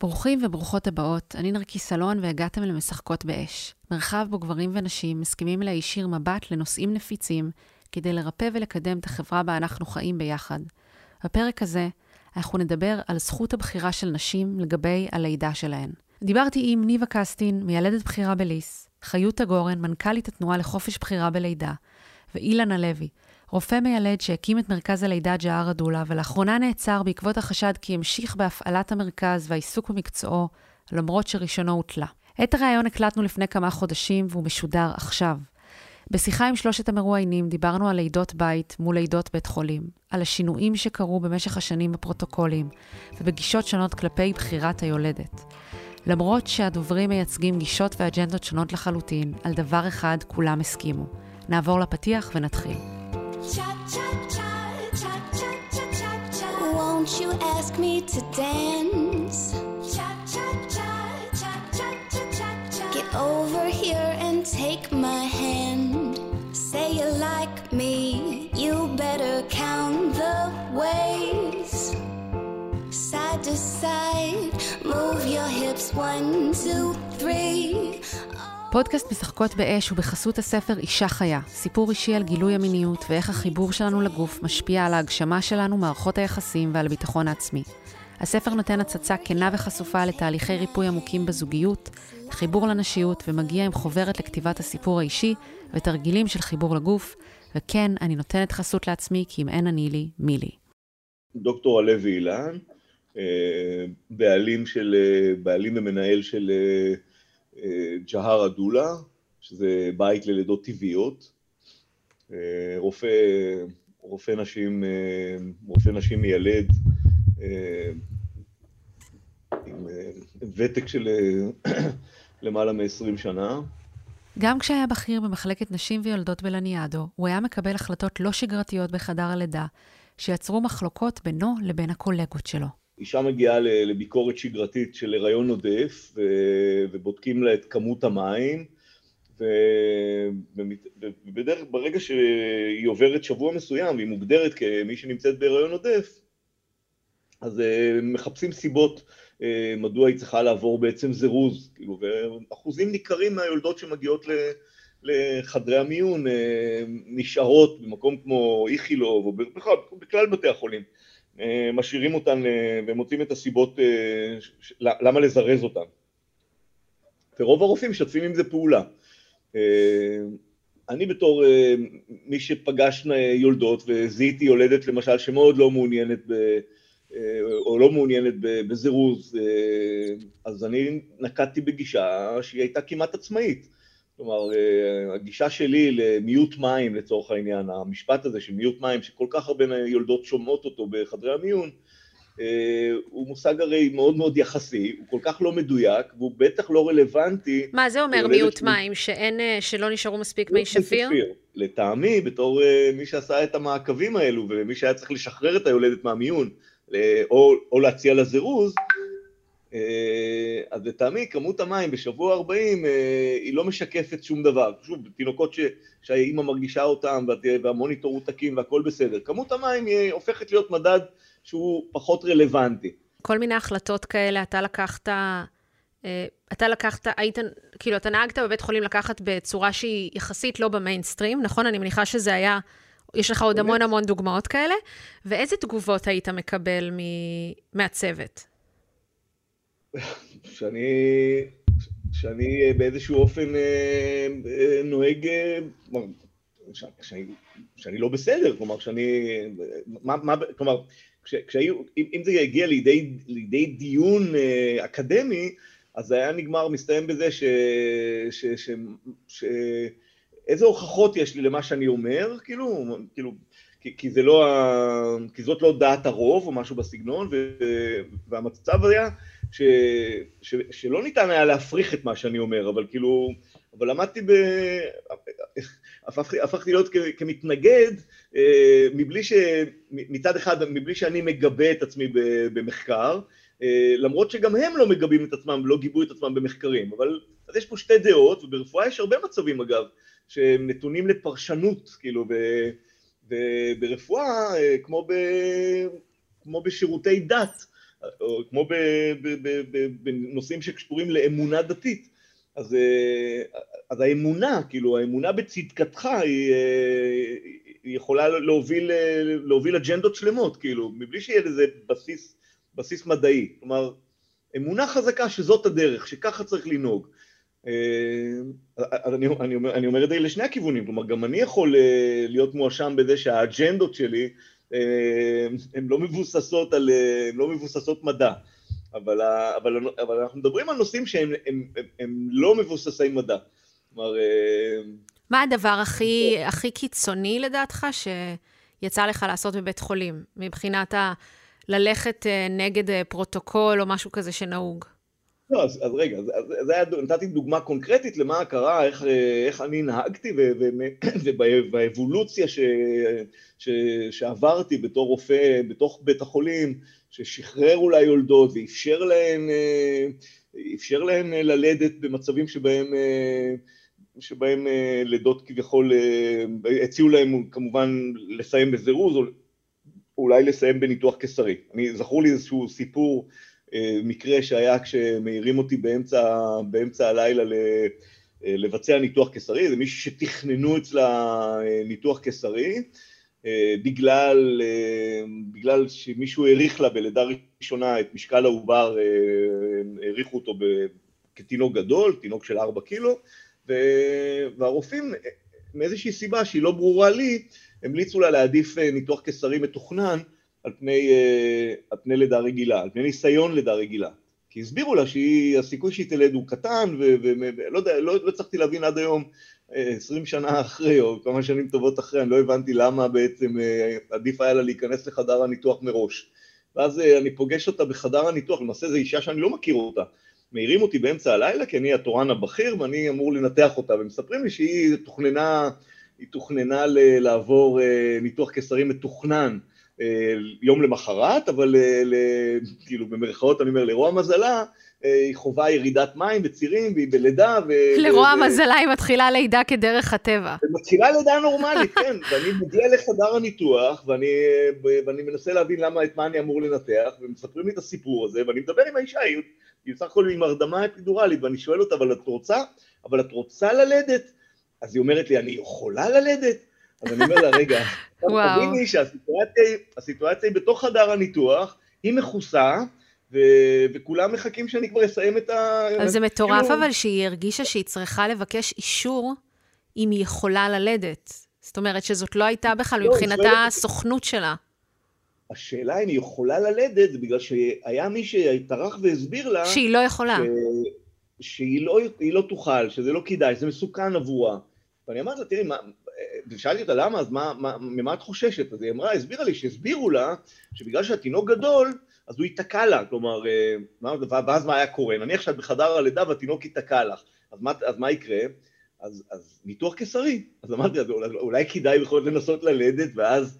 ברוכים וברוכות הבאות, אני נרקיס סלון והגעתם למשחקות באש. מרחב בו גברים ונשים מסכימים להישיר מבט לנושאים נפיצים כדי לרפא ולקדם את החברה בה אנחנו חיים ביחד. בפרק הזה אנחנו נדבר על זכות הבחירה של נשים לגבי הלידה שלהן. דיברתי עם ניבה קסטין, מיילדת בחירה בליס, חיותה גורן, מנכ"לית התנועה לחופש בחירה בלידה, ואילן הלוי, רופא מיילד שהקים את מרכז הלידה ג'הר הדולה, ולאחרונה נעצר בעקבות החשד כי המשיך בהפעלת המרכז והעיסוק במקצועו, למרות שרישיונו הותלה. את הריאיון הקלטנו לפני כמה חודשים, והוא משודר עכשיו. בשיחה עם שלושת המרואיינים דיברנו על לידות בית מול לידות בית חולים, על השינויים שקרו במשך השנים בפרוטוקולים, ובגישות שונות כלפי בחירת היולדת. למרות שהדוברים מייצגים גישות ואג'נדות שונות לחלוטין, על דבר אחד כולם הסכימו. נעבור לפתיח ונתחיל. Won't you ask me to dance? Get over here and take my hand. Say you like me, you better count the ways. Side to side, move your hips one, two, three. פודקאסט משחקות באש הוא בחסות הספר אישה חיה, סיפור אישי על גילוי המיניות ואיך החיבור שלנו לגוף משפיע על ההגשמה שלנו, מערכות היחסים ועל הביטחון העצמי. הספר נותן הצצה כנה וחשופה לתהליכי ריפוי עמוקים בזוגיות, חיבור לנשיות ומגיע עם חוברת לכתיבת הסיפור האישי ותרגילים של חיבור לגוף, וכן, אני נותנת חסות לעצמי כי אם אין אני לי, מי לי. דוקטור הלוי אילן, אה, בעלים, של, אה, בעלים ומנהל של אה, ג'הר אדולה, שזה בית ללידות טבעיות, רופא, רופא נשים, רופא נשים מיילד עם ותק של למעלה מ-20 שנה. גם כשהיה בכיר במחלקת נשים ויולדות בלניאדו, הוא היה מקבל החלטות לא שגרתיות בחדר הלידה, שיצרו מחלוקות בינו לבין הקולגות שלו. אישה מגיעה לביקורת שגרתית של הריון עודף ובודקים לה את כמות המים ובדרך, ברגע שהיא עוברת שבוע מסוים והיא מוגדרת כמי שנמצאת בהריון עודף אז אה, מחפשים סיבות אה, מדוע היא צריכה לעבור בעצם זירוז, כאילו, ואחוזים ניכרים מהיולדות שמגיעות לחדרי המיון אה, נשארות במקום כמו איכילוב או בכלל, בתי החולים משאירים אותן אה, ומוצאים את הסיבות אה, למה לזרז אותן. ורוב הרופאים משתפים עם זה פעולה. אני בתור מי שפגש יולדות וזיהיתי יולדת למשל שמאוד לא מעוניינת ב... או לא מעוניינת בזירוז, אז אני נקטתי בגישה שהיא הייתה כמעט עצמאית. כלומר, אה, הגישה שלי למיעוט מים לצורך העניין, המשפט הזה של מיעוט מים, שכל כך הרבה יולדות שומעות אותו בחדרי המיון, אה, הוא מושג הרי מאוד מאוד יחסי, הוא כל כך לא מדויק, והוא בטח לא רלוונטי. מה זה אומר מיעוט ש... מים? שאין, אה, שלא נשארו מספיק מי שפיר? לטעמי, בתור מי שעשה את המעקבים האלו, ומי שהיה צריך לשחרר את היולדת מהמיון, או, או להציע לה זירוז, אז לטעמי כמות המים בשבוע 40 אה, היא לא משקפת שום דבר. שוב, תינוקות ש, שהאימא מרגישה אותם והמוניטור הוא תקין והכל בסדר. כמות המים היא הופכת להיות מדד שהוא פחות רלוונטי. כל מיני החלטות כאלה, אתה לקחת, אה, אתה לקחת, היית, כאילו, אתה נהגת בבית חולים לקחת בצורה שהיא יחסית לא במיינסטרים, נכון? אני מניחה שזה היה, יש לך עוד המון המון דוגמאות כאלה. ואיזה תגובות היית מקבל מהצוות? שאני, שאני באיזשהו אופן אה, אה, נוהג, אה, שאני, שאני לא בסדר, כלומר שאני, מה, מה, כלומר, כש, כשהיו, אם, אם זה יגיע לידי, לידי דיון אקדמי, אז זה היה נגמר, מסתיים בזה ש... ש, ש, ש איזה הוכחות יש לי למה שאני אומר, כאילו, כאילו, כי, כי זה לא, כי זאת לא דעת הרוב או משהו בסגנון, ו, והמצב היה ש, ש, שלא ניתן היה להפריך את מה שאני אומר, אבל כאילו, אבל למדתי ב... הפכתי, הפכתי להיות כ, כמתנגד אה, מבלי ש... מצד אחד, מבלי שאני מגבה את עצמי במחקר, אה, למרות שגם הם לא מגבים את עצמם ולא גיבו את עצמם במחקרים, אבל אז יש פה שתי דעות, וברפואה יש הרבה מצבים אגב, שהם נתונים לפרשנות, כאילו, וברפואה, אה, כמו, ב, כמו בשירותי דת, כמו בנושאים שקשורים לאמונה דתית, אז, אז האמונה, כאילו האמונה בצדקתך היא, היא יכולה להוביל, להוביל אג'נדות שלמות, כאילו, מבלי שיהיה לזה בסיס, בסיס מדעי. כלומר, אמונה חזקה שזאת הדרך, שככה צריך לנהוג. אה, אני, אני, אומר, אני אומר את זה לשני הכיוונים, כלומר גם אני יכול אה, להיות מואשם בזה שהאג'נדות שלי אה, הן לא מבוססות, על, לא מבוססות מדע, אבל, אבל, אבל אנחנו מדברים על נושאים שהם הם, הם, הם לא מבוססי מדע. כלומר... מה הדבר הכי, הכי קיצוני לדעתך שיצא לך לעשות בבית חולים, מבחינת ה... ללכת נגד פרוטוקול או משהו כזה שנהוג? לא, אז, אז רגע, אז, אז היה, נתתי דוגמה קונקרטית למה קרה, איך, איך אני נהגתי ובאבולוציה ש, שעברתי בתור רופא בתוך בית החולים, ששחרר אולי יולדות ואפשר להן, אפשר להן ללדת במצבים שבהם, שבהם לידות כביכול, הציעו להם כמובן לסיים בזירוז או אולי לסיים בניתוח קיסרי. אני, זכור לי איזשהו סיפור מקרה שהיה כשמעירים אותי באמצע, באמצע הלילה לבצע ניתוח קיסרי, זה מישהו שתכננו אצלה ניתוח קיסרי, בגלל, בגלל שמישהו העריך לה בלידה ראשונה את משקל העובר, העריכו אותו כתינוק גדול, תינוק של ארבע קילו, והרופאים מאיזושהי סיבה שהיא לא ברורה לי, המליצו לה להעדיף ניתוח קיסרי מתוכנן על פני, אה, על פני לידה רגילה, על פני ניסיון לידה רגילה. כי הסבירו לה שהסיכוי שהיא תלד הוא קטן, ולא יודע, לא, לא הצלחתי להבין עד היום, אה, עשרים שנה אחרי, או כמה שנים טובות אחרי, אני לא הבנתי למה בעצם אה, עדיף היה לה להיכנס לחדר הניתוח מראש. ואז אני פוגש אותה בחדר הניתוח, למעשה זו אישה שאני לא מכיר אותה. מעירים אותי באמצע הלילה, כי אני התורן הבכיר ואני אמור לנתח אותה, ומספרים לי שהיא תוכננה, היא תוכננה לעבור ניתוח קיסרי מתוכנן אה, יום למחרת, אבל אה, כאילו במרכאות אני אומר, לרוע מזלה, אה, היא חווה ירידת מים וצירים והיא בלידה. ו... לרוע. מזלה היא מתחילה לידה כדרך הטבע. מתחילה לידה נורמלית, כן, ואני מגיע לחדר הניתוח ואני, ואני מנסה להבין למה, את מה אני אמור לנתח, ומספרים לי את הסיפור הזה, ואני מדבר עם האישה, היא, היא בסך הכל עם הרדמה אפידורלית, ואני שואל אותה, אבל את רוצה? אבל את רוצה ללדת? אז היא אומרת לי, אני יכולה ללדת? אז אני אומר לה, רגע, תביני שהסיטואציה היא בתוך חדר הניתוח, היא מכוסה, ו- וכולם מחכים שאני כבר אסיים את ה... אז זה מטורף כאילו... אבל שהיא הרגישה שהיא צריכה לבקש אישור אם היא יכולה ללדת. זאת אומרת שזאת לא הייתה בכלל לא, מבחינתה. הסוכנות שלה. השאלה אם היא יכולה ללדת, זה בגלל שהיה מי שטרח והסביר לה... שהיא לא יכולה. ש... שהיא לא, לא תוכל, שזה לא כדאי, שזה מסוכן עבורה. ואני אמרתי לה, תראי, מה, ושאלתי אותה למה, אז מה, מה, ממה את חוששת? אז היא אמרה, הסבירה לי שהסבירו לה שבגלל שהתינוק גדול, אז הוא ייתקע לה, כלומר, אה, ואז מה היה קורה? נניח שאת בחדר הלידה והתינוק ייתקע לך, אז מה, אז מה יקרה? אז, אז ניתוח קיסרי. אז אמרתי, אז אולי, אולי כדאי בכל זאת לנסות ללדת, ואז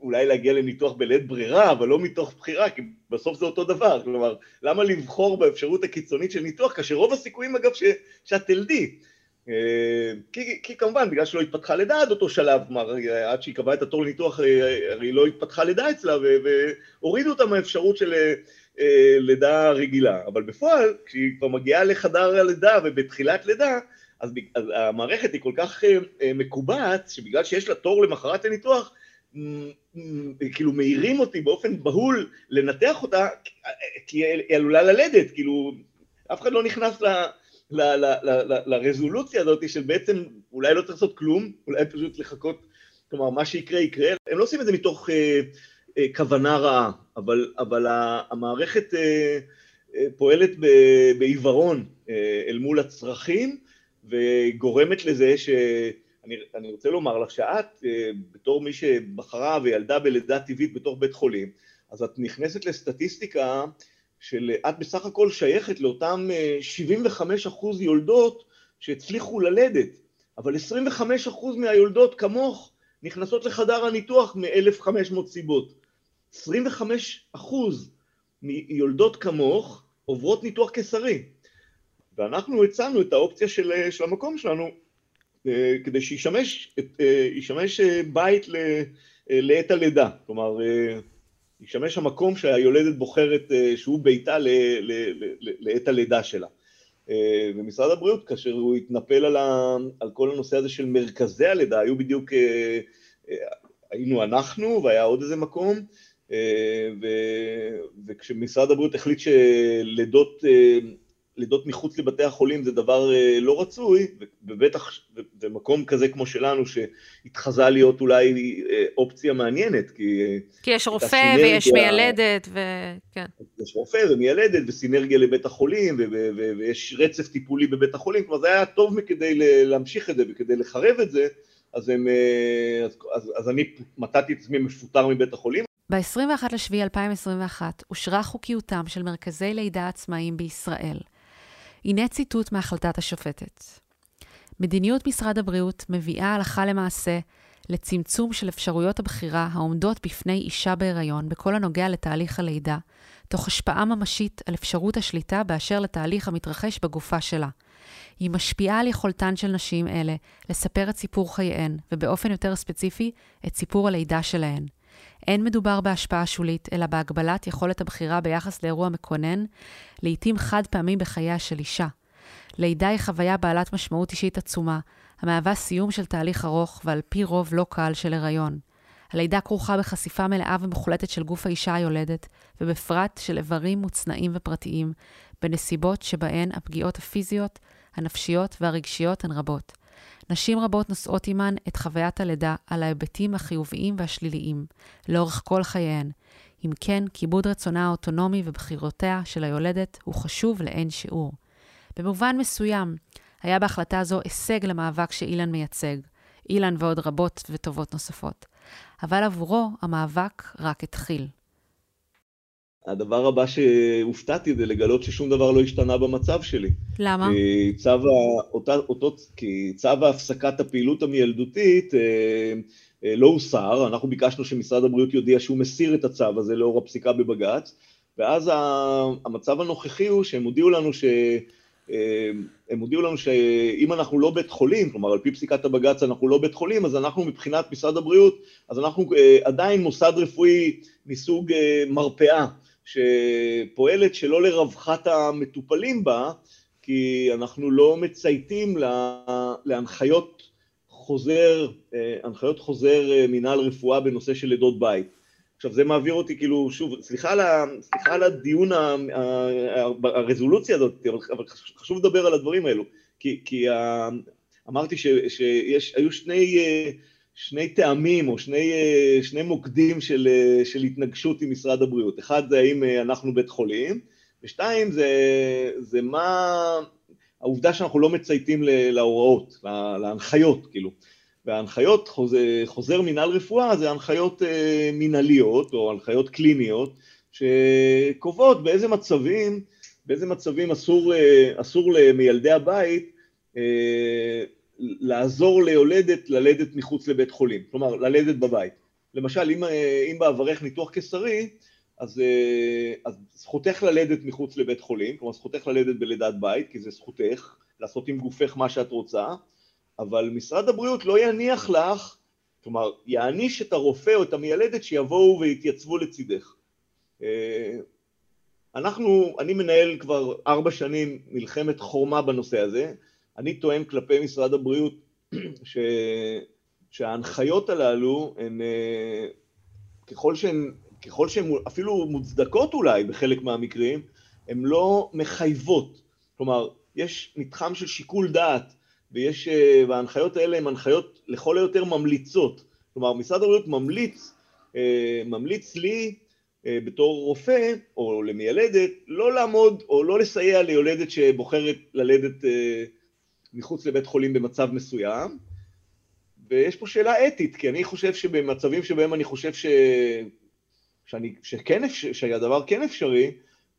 אולי להגיע לניתוח בלית ברירה, אבל לא מתוך בחירה, כי בסוף זה אותו דבר. כלומר, למה לבחור באפשרות הקיצונית של ניתוח, כאשר רוב הסיכויים, אגב, ש, שאת תלדי. אה, כי, כי כמובן, בגלל שלא התפתחה לידה עד אותו שלב, כלומר, עד שהיא קבעה את התור לניתוח, אה, הרי לא התפתחה לידה אצלה, והורידו אותה מהאפשרות של אה, לידה רגילה. אבל בפועל, כשהיא כבר מגיעה לחדר הלידה ובתחילת לידה, אז, אז המערכת היא כל כך מקובעת, שבגלל שיש לה תור למחרת הניתוח, כאילו מעירים אותי באופן בהול לנתח אותה, כי היא עלולה ללדת, כאילו, אף אחד לא נכנס ל... לרזולוציה הזאת של בעצם אולי לא צריך לעשות כלום, אולי פשוט לחכות, כלומר מה שיקרה יקרה, הם לא עושים את זה מתוך אה, אה, כוונה רעה, אבל, אבל המערכת אה, אה, פועלת בעיוורון אה, אל מול הצרכים וגורמת לזה ש... אני, אני רוצה לומר לך שאת, אה, בתור מי שבחרה וילדה בלידה טבעית בתוך בית חולים, אז את נכנסת לסטטיסטיקה של את בסך הכל שייכת לאותם 75 אה, אחוז יולדות שהצליחו ללדת, אבל 25 אחוז מהיולדות כמוך נכנסות לחדר הניתוח מ-1,500 סיבות. 25 אחוז מיולדות כמוך עוברות ניתוח קיסרי. ואנחנו הצענו את האופציה של, אה, של המקום שלנו אה, כדי שישמש, שישמש בית לעת הלידה. כלומר, ישמש המקום שהיולדת בוחרת שהוא ביתה לעת הלידה שלה. ומשרד הבריאות, כאשר הוא התנפל על, ה, על כל הנושא הזה של מרכזי הלידה, היו בדיוק, היינו אנחנו והיה עוד איזה מקום, ו, וכשמשרד הבריאות החליט שלידות לידות מחוץ לבתי החולים זה דבר אה, לא רצוי, ובטח במקום כזה כמו שלנו, שהתחזה להיות אולי אה, אופציה מעניינת, כי... אה, כי יש רופא ויש מיילדת, וכן. יש רופא ומיילדת וסינרגיה לבית החולים, ויש רצף טיפולי בבית החולים, כלומר זה היה טוב מכדי להמשיך את זה וכדי לחרב את זה, אז, הם, אז, אז, אז אני מצאתי את עצמי מפוטר מבית החולים. ב-21 לשביעי 2021 אושרה חוקיותם של מרכזי לידה עצמאיים בישראל. הנה ציטוט מהחלטת השופטת. מדיניות משרד הבריאות מביאה הלכה למעשה לצמצום של אפשרויות הבחירה העומדות בפני אישה בהיריון בכל הנוגע לתהליך הלידה, תוך השפעה ממשית על אפשרות השליטה באשר לתהליך המתרחש בגופה שלה. היא משפיעה על יכולתן של נשים אלה לספר את סיפור חייהן, ובאופן יותר ספציפי, את סיפור הלידה שלהן. אין מדובר בהשפעה שולית, אלא בהגבלת יכולת הבחירה ביחס לאירוע מקונן, לעתים חד פעמי בחייה של אישה. לידה היא חוויה בעלת משמעות אישית עצומה, המהווה סיום של תהליך ארוך ועל פי רוב לא קל של הריון. הלידה כרוכה בחשיפה מלאה ומוחלטת של גוף האישה היולדת, ובפרט של איברים מוצנעים ופרטיים, בנסיבות שבהן הפגיעות הפיזיות, הנפשיות והרגשיות הן רבות. נשים רבות נושאות עימן את חוויית הלידה על ההיבטים החיוביים והשליליים, לאורך כל חייהן. אם כן, כיבוד רצונה האוטונומי ובחירותיה של היולדת הוא חשוב לאין שיעור. במובן מסוים, היה בהחלטה זו הישג למאבק שאילן מייצג, אילן ועוד רבות וטובות נוספות. אבל עבורו המאבק רק התחיל. הדבר הבא שהופתעתי זה לגלות ששום דבר לא השתנה במצב שלי. למה? כי צו, אותה, אותו, כי צו הפסקת הפעילות המיילדותית אה, אה, לא הוסר, אנחנו ביקשנו שמשרד הבריאות יודיע שהוא מסיר את הצו הזה לאור הפסיקה בבג"ץ, ואז המצב הנוכחי הוא שהם הודיעו לנו ש... אה, הם הודיעו לנו שאם אנחנו לא בית חולים, כלומר על פי פסיקת הבג"ץ אנחנו לא בית חולים, אז אנחנו מבחינת משרד הבריאות, אז אנחנו עדיין מוסד רפואי מסוג מרפאה. שפועלת שלא לרווחת המטופלים בה, כי אנחנו לא מצייתים להנחיות חוזר, אה, הנחיות חוזר אה, מינהל רפואה בנושא של לידות בית. עכשיו זה מעביר אותי כאילו, שוב, סליחה על, סליחה על הדיון, הרזולוציה הזאת, אבל חשוב לדבר על הדברים האלו, כי, כי אמרתי ש, שיש, היו שני אה, שני טעמים או שני, אה, שני מוקדים של, אה, של התנגשות עם משרד הבריאות. אחד זה האם אה, אנחנו בית חולים, ושתיים זה, זה מה... העובדה שאנחנו לא מצייתים להוראות, להנחיות, כאילו. וההנחיות, חוזר, חוזר מינהל רפואה זה הנחיות מינהליות או הנחיות קליניות שקובעות באיזה מצבים, באיזה מצבים אסור, אסור למילדי הבית לעזור ליולדת ללדת מחוץ לבית חולים, כלומר ללדת בבית. למשל, אם, אם בעברך ניתוח קיסרי, אז, אז זכותך ללדת מחוץ לבית חולים, כלומר זכותך ללדת בלידת בית, כי זה זכותך לעשות עם גופך מה שאת רוצה, אבל משרד הבריאות לא יניח לך, כלומר יעניש את הרופא או את המיילדת שיבואו ויתייצבו לצידך. אנחנו, אני מנהל כבר ארבע שנים מלחמת חורמה בנושא הזה, אני טוען כלפי משרד הבריאות ש... שההנחיות הללו הן אה, ככל שהן, ככל שהן אפילו מוצדקות אולי בחלק מהמקרים, הן לא מחייבות. כלומר, יש מתחם של שיקול דעת ויש, אה, וההנחיות האלה הן הנחיות לכל היותר ממליצות. כלומר, משרד הבריאות ממליץ, אה, ממליץ לי בתור רופא או למיילדת לא לעמוד או לא לסייע ליולדת שבוחרת ללדת מחוץ לבית חולים במצב מסוים, ויש פה שאלה אתית, כי אני חושב שבמצבים שבהם אני חושב ש... שאני, שכן שהדבר כן אפשרי,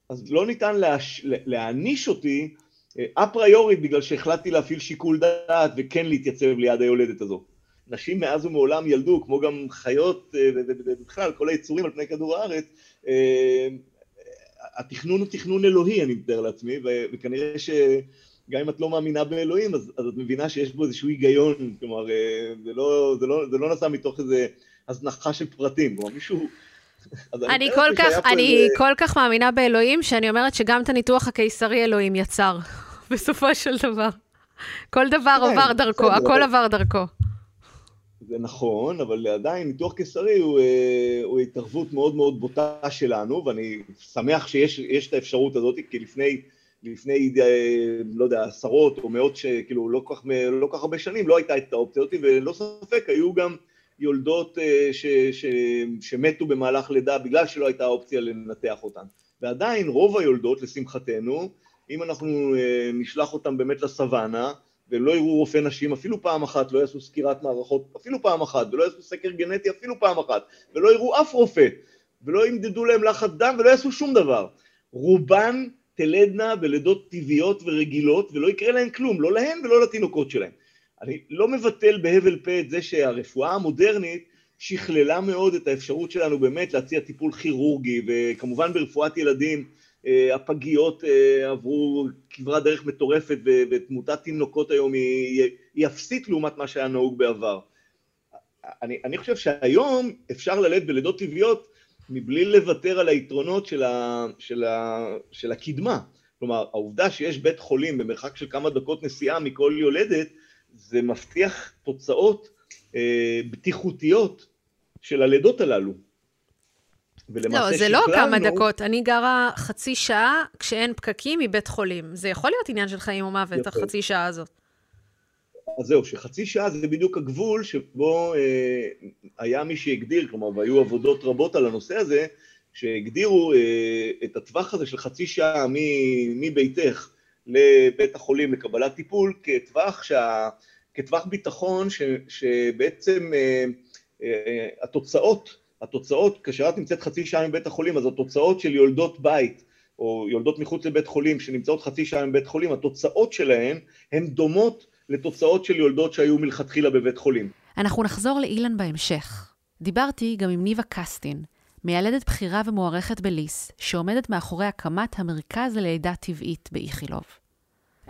אז לא ניתן להש... להעניש אותי אה, אפריורית בגלל שהחלטתי להפעיל שיקול דעת וכן להתייצב ליד היולדת הזו. נשים מאז ומעולם ילדו, כמו גם חיות אה, ובכלל כל היצורים על פני כדור הארץ, אה, התכנון הוא תכנון אלוהי, אני מתאר לעצמי, וכנראה ש... גם אם את לא מאמינה באלוהים, אז, אז את מבינה שיש בו איזשהו היגיון, כלומר, אה, זה לא, זה, לא, זה לא נעשה מתוך איזו הזנחה של פרטים, כלומר, מישהו, אני כל כך, אני איזה... כל כך מאמינה באלוהים, שאני אומרת שגם את הניתוח הקיסרי אלוהים יצר, בסופו של דבר. כל דבר כן, עבר דרכו. הכל עבר דרכו. זה נכון, אבל עדיין ניתוח קיסרי הוא, אה, הוא התערבות מאוד מאוד בוטה שלנו, ואני שמח שיש את האפשרות הזאת, כי לפני, לפני, אה, לא יודע, עשרות או מאות, כאילו לא כך, לא כך הרבה שנים לא הייתה את האופציה הזאת, וללא ספק היו גם יולדות אה, ש, ש, שמתו במהלך לידה בגלל שלא הייתה אופציה לנתח אותן. ועדיין רוב היולדות, לשמחתנו, אם אנחנו נשלח אותן באמת לסוואנה, והם לא יראו רופא נשים אפילו פעם אחת, לא יעשו סקירת מערכות אפילו פעם אחת, ולא יעשו סקר גנטי אפילו פעם אחת, ולא יראו אף רופא, ולא ימדדו להם לחץ דם ולא יעשו שום דבר. רובן תלדנה בלידות טבעיות ורגילות, ולא יקרה להן כלום, לא להן ולא לתינוקות שלהן. אני לא מבטל בהבל פה את זה שהרפואה המודרנית שכללה מאוד את האפשרות שלנו באמת להציע טיפול כירורגי, וכמובן ברפואת ילדים אה, הפגיות אה, עברו כברת דרך מטורפת ותמותת תינוקות היום היא, היא אפסית לעומת מה שהיה נהוג בעבר. אני, אני חושב שהיום אפשר ללדת בלידות טבעיות מבלי לוותר על היתרונות של, ה, של, ה, של הקדמה. כלומר, העובדה שיש בית חולים במרחק של כמה דקות נסיעה מכל יולדת, זה מבטיח תוצאות אה, בטיחותיות של הלידות הללו. לא, זה לא כמה דקות. אני גרה חצי שעה כשאין פקקים מבית חולים. זה יכול להיות עניין של חיים או מוות, החצי שעה הזאת. אז זהו, שחצי שעה זה בדיוק הגבול שבו אה, היה מי שהגדיר, כלומר, והיו עבודות רבות על הנושא הזה, שהגדירו אה, את הטווח הזה של חצי שעה מביתך לבית החולים לקבלת טיפול כטווח, שה, כטווח ביטחון ש, שבעצם אה, אה, התוצאות התוצאות, כאשר את נמצאת חצי שעה מבית החולים, אז התוצאות של יולדות בית, או יולדות מחוץ לבית חולים, שנמצאות חצי שעה מבית חולים, התוצאות שלהן הן דומות לתוצאות של יולדות שהיו מלכתחילה בבית חולים. אנחנו נחזור לאילן בהמשך. דיברתי גם עם ניבה קסטין, מיילדת בכירה ומוערכת בליס, שעומדת מאחורי הקמת המרכז ללידה טבעית באיכילוב.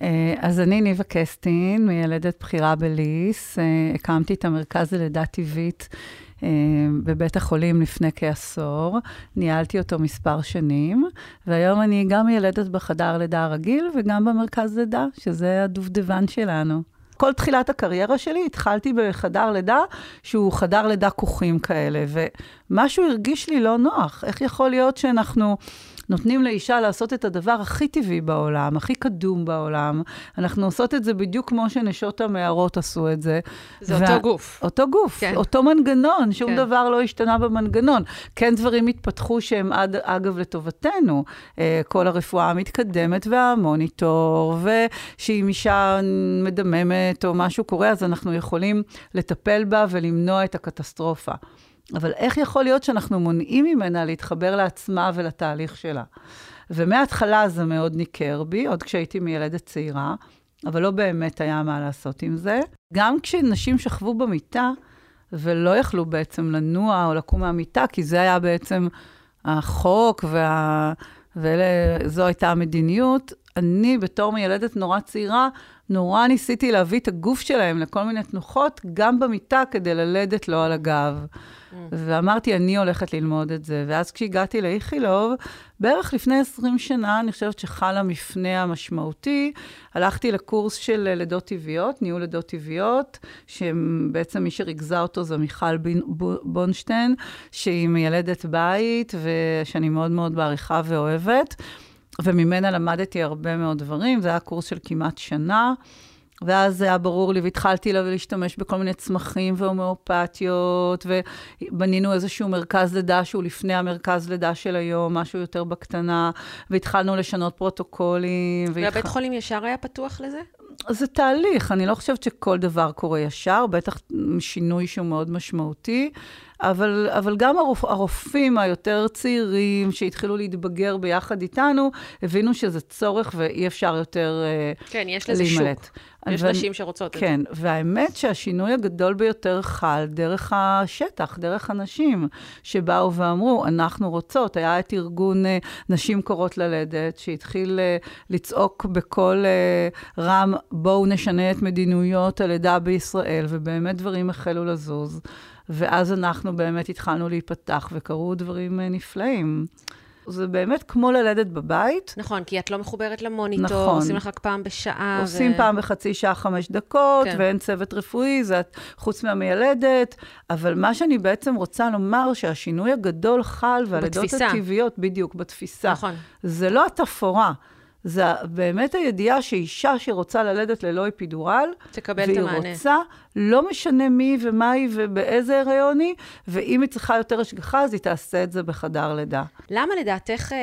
אה, אז אני ניבה קסטין, מיילדת בכירה בליס. אה, הקמתי את המרכז ללידה טבעית בבית החולים לפני כעשור. ניהלתי אותו מספר שנים, והיום אני גם ילדת בחדר לידה הרגיל וגם במרכז לידה, שזה הדובדבן שלנו. כל תחילת הקריירה שלי התחלתי בחדר לידה שהוא חדר לידה כוכים כאלה, ומשהו הרגיש לי לא נוח. איך יכול להיות שאנחנו... נותנים לאישה לעשות את הדבר הכי טבעי בעולם, הכי קדום בעולם. אנחנו עושות את זה בדיוק כמו שנשות המערות עשו את זה. זה וה... אותו גוף. אותו גוף, כן. אותו מנגנון, שום כן. דבר לא השתנה במנגנון. כן דברים התפתחו שהם עד, אגב לטובתנו. אה, כל הרפואה המתקדמת והמוניטור, ושאם אישה מדממת או משהו קורה, אז אנחנו יכולים לטפל בה ולמנוע את הקטסטרופה. אבל איך יכול להיות שאנחנו מונעים ממנה להתחבר לעצמה ולתהליך שלה? ומההתחלה זה מאוד ניכר בי, עוד כשהייתי מילדת צעירה, אבל לא באמת היה מה לעשות עם זה. גם כשנשים שכבו במיטה ולא יכלו בעצם לנוע או לקום מהמיטה, כי זה היה בעצם החוק וה... וזו הייתה המדיניות, אני בתור מילדת נורא צעירה, נורא ניסיתי להביא את הגוף שלהם לכל מיני תנוחות, גם במיטה, כדי ללדת לו על הגב. ואמרתי, אני הולכת ללמוד את זה. ואז כשהגעתי לאיכילוב, בערך לפני 20 שנה, אני חושבת שחל המפנה המשמעותי. הלכתי לקורס של לידות טבעיות, ניהול לידות טבעיות, שבעצם מי שריכזה אותו זה מיכל בונשטיין, שהיא מיילדת בית, ושאני מאוד מאוד מעריכה ואוהבת. וממנה למדתי הרבה מאוד דברים, זה היה קורס של כמעט שנה. ואז זה היה ברור לי, והתחלתי להשתמש בכל מיני צמחים והומאופתיות, ובנינו איזשהו מרכז לידה שהוא לפני המרכז לידה של היום, משהו יותר בקטנה, והתחלנו לשנות פרוטוקולים. והבית והתח... חולים ישר היה פתוח לזה? זה תהליך, אני לא חושבת שכל דבר קורה ישר, בטח שינוי שהוא מאוד משמעותי. אבל, אבל גם הרופ, הרופאים היותר צעירים שהתחילו להתבגר ביחד איתנו, הבינו שזה צורך ואי אפשר יותר להימלט. כן, יש לזה להימלט. שוק. יש ו... נשים שרוצות את זה. כן, והאמת שהשינוי הגדול ביותר חל דרך השטח, דרך הנשים, שבאו ואמרו, אנחנו רוצות. היה את ארגון uh, נשים קורות ללדת, שהתחיל uh, לצעוק בקול רם, בואו נשנה את מדיניות הלידה בישראל, ובאמת דברים החלו לזוז. ואז אנחנו באמת התחלנו להיפתח, וקרו דברים נפלאים. זה באמת כמו ללדת בבית. נכון, כי את לא מחוברת למוניטור, נכון. עושים לך רק פעם בשעה. עושים ו... פעם בחצי שעה, חמש דקות, כן. ואין צוות רפואי, זה חוץ מהמיילדת. אבל מה שאני בעצם רוצה לומר, שהשינוי הגדול חל, והלידות הטבעיות, בדיוק, בתפיסה. נכון. זה לא התפאורה. זה באמת הידיעה שאישה שרוצה ללדת ללא אפידורל, תקבל את המענה. והיא רוצה, לא משנה מי ומה היא ובאיזה הריון היא, ואם היא צריכה יותר השגחה, אז היא תעשה את זה בחדר לידה. למה לדעתך... אה,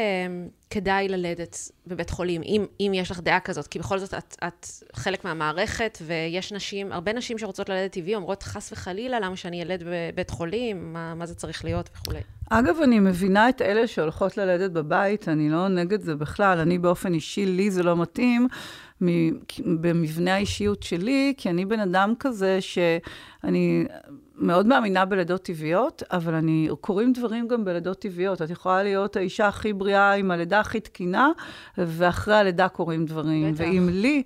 כדאי ללדת בבית חולים, אם, אם יש לך דעה כזאת, כי בכל זאת את, את חלק מהמערכת, ויש נשים, הרבה נשים שרוצות ללדת טבעי, אומרות, חס וחלילה, למה שאני אלד בבית חולים, מה, מה זה צריך להיות וכולי. אגב, אני מבינה את אלה שהולכות ללדת בבית, אני לא נגד זה בכלל, אני באופן אישי, לי זה לא מתאים. במבנה האישיות שלי, כי אני בן אדם כזה שאני מאוד מאמינה בלידות טבעיות, אבל אני, קורים דברים גם בלידות טבעיות. את יכולה להיות האישה הכי בריאה עם הלידה הכי תקינה, ואחרי הלידה קורים דברים. בטח. ואם לי...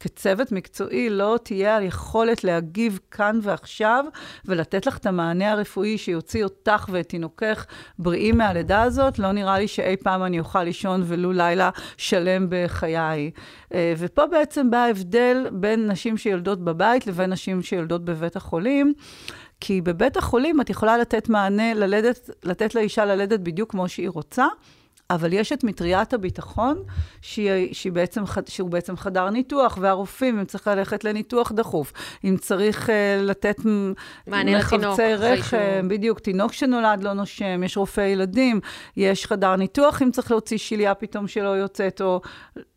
כצוות מקצועי לא תהיה היכולת להגיב כאן ועכשיו ולתת לך את המענה הרפואי שיוציא אותך ואת תינוקך בריאים מהלידה הזאת, לא נראה לי שאי פעם אני אוכל לישון ולו לילה שלם בחיי. אה, ופה בעצם בא ההבדל בין נשים שיולדות בבית לבין נשים שיולדות בבית החולים. כי בבית החולים את יכולה לתת מענה, ללדת, לתת לאישה ללדת בדיוק כמו שהיא רוצה, אבל יש את מטריית הביטחון, שהיא, שהיא בעצם, שהוא בעצם חדר ניתוח, והרופאים, אם צריך ללכת לניתוח דחוף, אם צריך uh, לתת מחבצי רחם, בדיוק, תינוק שנולד לא נושם, יש רופא ילדים, יש חדר ניתוח, אם צריך להוציא שליה פתאום שלא יוצאת, או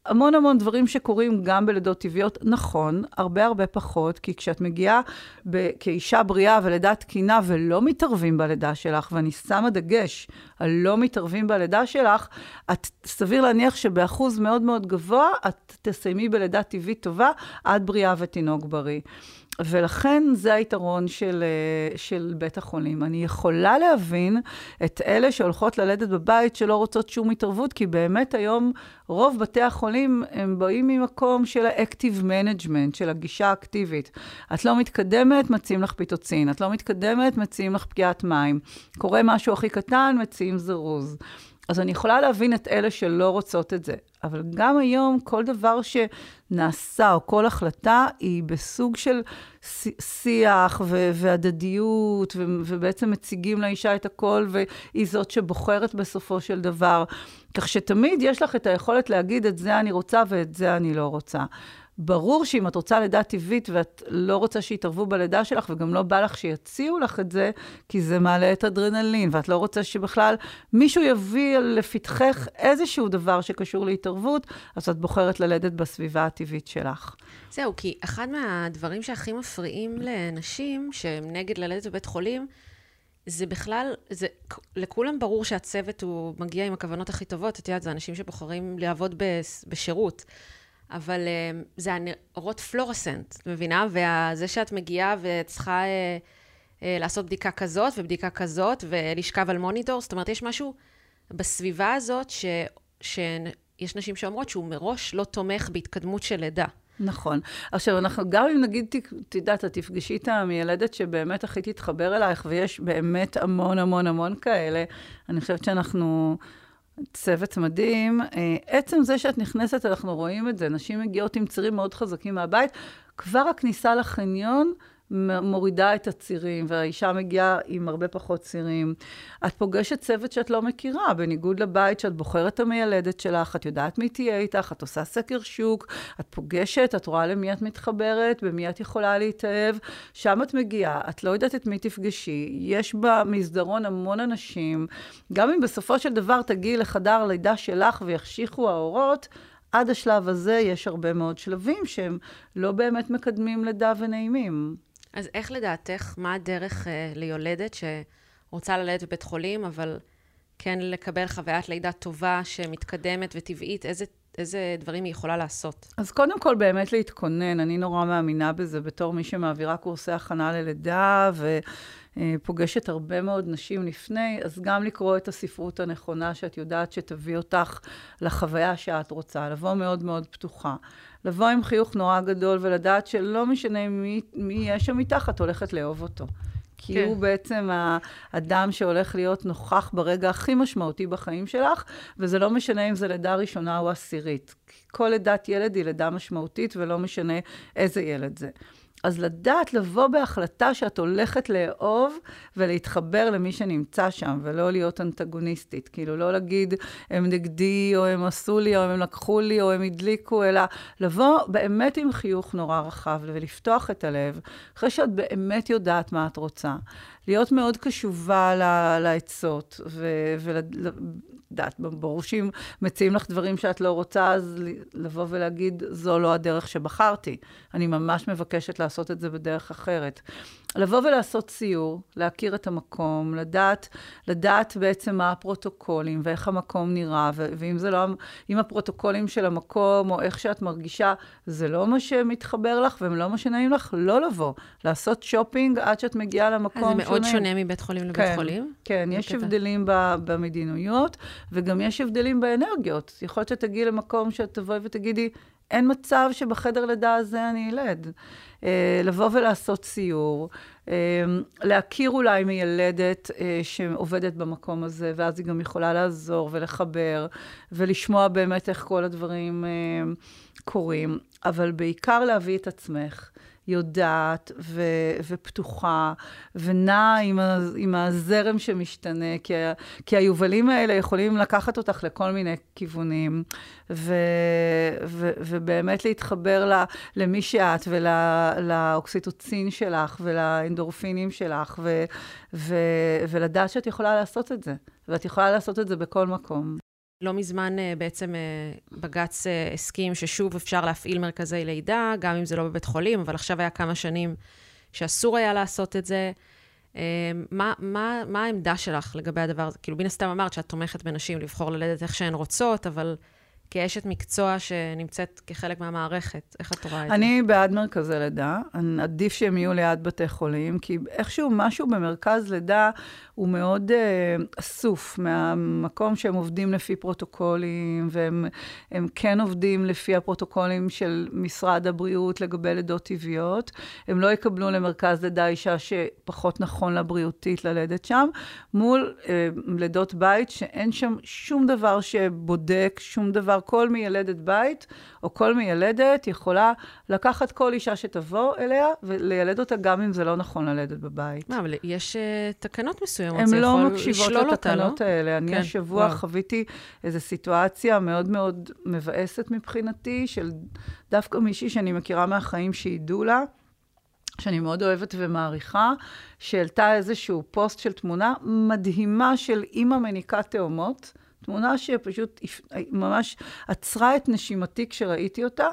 המון המון דברים שקורים גם בלידות טבעיות. נכון, הרבה הרבה פחות, כי כשאת מגיעה ב- כאישה בריאה ולידה תקינה ולא מתערבים בלידה שלך, ואני שמה דגש על לא מתערבים בלידה שלך, את סביר להניח שבאחוז מאוד מאוד גבוה את תסיימי בלידה טבעית טובה עד בריאה ותינוק בריא. ולכן זה היתרון של, אה, של בית החולים. אני יכולה להבין את אלה שהולכות ללדת בבית שלא רוצות שום התערבות, כי באמת היום רוב בתי החולים הם באים ממקום של ה active management, של הגישה האקטיבית. את לא מתקדמת, מציעים לך פיטוצין. את לא מתקדמת, מציעים לך פקיעת מים. קורה משהו הכי קטן, מציעים זירוז. אז אני יכולה להבין את אלה שלא רוצות את זה. אבל גם היום, כל דבר שנעשה, או כל החלטה, היא בסוג של שיח ו- והדדיות, ו- ובעצם מציגים לאישה את הכל, והיא זאת שבוחרת בסופו של דבר. כך שתמיד יש לך את היכולת להגיד, את זה אני רוצה ואת זה אני לא רוצה. ברור שאם את רוצה לידה טבעית ואת לא רוצה שיתערבו בלידה שלך, וגם לא בא לך שיציעו לך את זה, כי זה מעלה את אדרנלין, ואת לא רוצה שבכלל מישהו יביא לפתחך איזשהו דבר שקשור להתערבות, אז את בוחרת ללדת בסביבה הטבעית שלך. זהו, כי אחד מהדברים שהכי מפריעים לנשים שהם נגד ללדת בבית חולים, זה בכלל, זה, לכולם ברור שהצוות הוא מגיע עם הכוונות הכי טובות, את יודעת, זה אנשים שבוחרים לעבוד בשירות. אבל uh, זה הנרות פלורסנט, את מבינה? וזה שאת מגיעה וצריכה uh, uh, לעשות בדיקה כזאת ובדיקה כזאת ולשכב על מוניטור, זאת אומרת, יש משהו בסביבה הזאת ש, שיש נשים שאומרות שהוא מראש לא תומך בהתקדמות של לידה. נכון. עכשיו, אנחנו, גם אם נגיד, את יודעת, את תפגשי את המיילדת שבאמת הכי תתחבר אלייך, ויש באמת המון המון המון כאלה, אני חושבת שאנחנו... צוות מדהים. אה, עצם זה שאת נכנסת, אנחנו רואים את זה. נשים מגיעות עם צירים מאוד חזקים מהבית. כבר הכניסה לחניון מורידה את הצירים, והאישה מגיעה עם הרבה פחות צירים. את פוגשת צוות שאת לא מכירה, בניגוד לבית שאת בוחרת את המיילדת שלך, את יודעת מי תהיה איתך, את עושה סקר שוק, את פוגשת, את רואה למי את מתחברת, במי את יכולה להתאהב. שם את מגיעה, את לא יודעת את מי תפגשי, יש במסדרון המון אנשים. גם אם בסופו של דבר תגיעי לחדר לידה שלך ויחשיכו האורות, עד השלב הזה יש הרבה מאוד שלבים שהם לא באמת מקדמים לידה ונעימים. אז איך לדעתך, מה הדרך אה, ליולדת שרוצה ללדת בבית חולים, אבל כן לקבל חוויית לידה טובה, שמתקדמת וטבעית, איזה איזה דברים היא יכולה לעשות? אז קודם כל, באמת להתכונן. אני נורא מאמינה בזה בתור מי שמעבירה קורסי הכנה ללידה, ופוגשת הרבה מאוד נשים לפני, אז גם לקרוא את הספרות הנכונה, שאת יודעת שתביא אותך לחוויה שאת רוצה, לבוא מאוד מאוד פתוחה. לבוא עם חיוך נורא גדול ולדעת שלא משנה מי, מי יש שם את הולכת לאהוב אותו. כי כן. הוא בעצם האדם שהולך להיות נוכח ברגע הכי משמעותי בחיים שלך, וזה לא משנה אם זה לידה ראשונה או עשירית. כל לידת ילד היא לידה משמעותית, ולא משנה איזה ילד זה. אז לדעת לבוא בהחלטה שאת הולכת לאהוב ולהתחבר למי שנמצא שם, ולא להיות אנטגוניסטית. כאילו, לא להגיד, הם נגדי, או הם עשו לי, או הם לקחו לי, או הם הדליקו, אלא לבוא באמת עם חיוך נורא רחב ולפתוח את הלב, אחרי שאת באמת יודעת מה את רוצה. להיות מאוד קשובה לעצות, יודעת, ברור שאם מציעים לך דברים שאת לא רוצה, אז לבוא ולהגיד, זו לא הדרך שבחרתי. אני ממש מבקשת לעשות את זה בדרך אחרת. לבוא ולעשות סיור, להכיר את המקום, לדעת, לדעת בעצם מה הפרוטוקולים ואיך המקום נראה, ו- ואם זה לא, אם הפרוטוקולים של המקום או איך שאת מרגישה, זה לא מה שמתחבר לך והם לא מה שנעים לך, לא לבוא. לעשות שופינג עד שאת מגיעה למקום שונה. אז זה מאוד שונה מבית חולים לבית כן, חולים? כן, יש בקטע. הבדלים ב- במדינויות, וגם יש הבדלים באנרגיות. יכול להיות שתגיעי למקום שאת תבואי ותגידי, אין מצב שבחדר לידה הזה אני אלד. אה, לבוא ולעשות סיור, אה, להכיר אולי מיילדת אה, שעובדת במקום הזה, ואז היא גם יכולה לעזור ולחבר, ולשמוע באמת איך כל הדברים קורים, אבל בעיקר להביא את עצמך. יודעת ו- ופתוחה ונעה עם, ה- עם הזרם שמשתנה, כי, ה- כי היובלים האלה יכולים לקחת אותך לכל מיני כיוונים, ו- ו- ובאמת להתחבר ל- למי שאת ולאוקסיטוצין שלך ולאנדורפינים שלך, ו- ו- ולדעת שאת יכולה לעשות את זה, ואת יכולה לעשות את זה בכל מקום. לא מזמן אה, בעצם אה, בג"ץ אה, הסכים ששוב אפשר להפעיל מרכזי לידה, גם אם זה לא בבית חולים, אבל עכשיו היה כמה שנים שאסור היה לעשות את זה. מה, מה, מה העמדה שלך לגבי הדבר הזה? כאילו, מן הסתם אמרת שאת תומכת בנשים לבחור ללדת איך שהן רוצות, אבל כאשת מקצוע שנמצאת כחלק מהמערכת, איך את רואה את זה? אני בעד מרכזי לידה. עדיף שהם יהיו ליד בתי חולים, כי איכשהו משהו במרכז לידה הוא מאוד uh, אסוף מהמקום שהם עובדים לפי פרוטוקולים, והם כן עובדים לפי הפרוטוקולים של משרד הבריאות לגבי לידות טבעיות. הם לא יקבלו למרכז לידה אישה שפחות נכון לה בריאותית ללדת שם, מול uh, לידות בית שאין שם שום דבר שבודק, שום דבר, כל מיילדת בית או כל מיילדת יכולה לקחת כל אישה שתבוא אליה ולילד אותה גם אם זה לא נכון ללדת בבית. מה, אבל יש uh, תקנות מסוימות. לא לא? הן לא מקשיבות לתקנות האלה. אני כן, השבוע וואו. חוויתי איזו סיטואציה מאוד מאוד מבאסת מבחינתי, של דווקא מישהי שאני מכירה מהחיים שהידו לה. שאני מאוד אוהבת ומעריכה, שהעלתה איזשהו פוסט של תמונה מדהימה של אימא מניקת תאומות, תמונה שפשוט ממש עצרה את נשימתי כשראיתי אותה,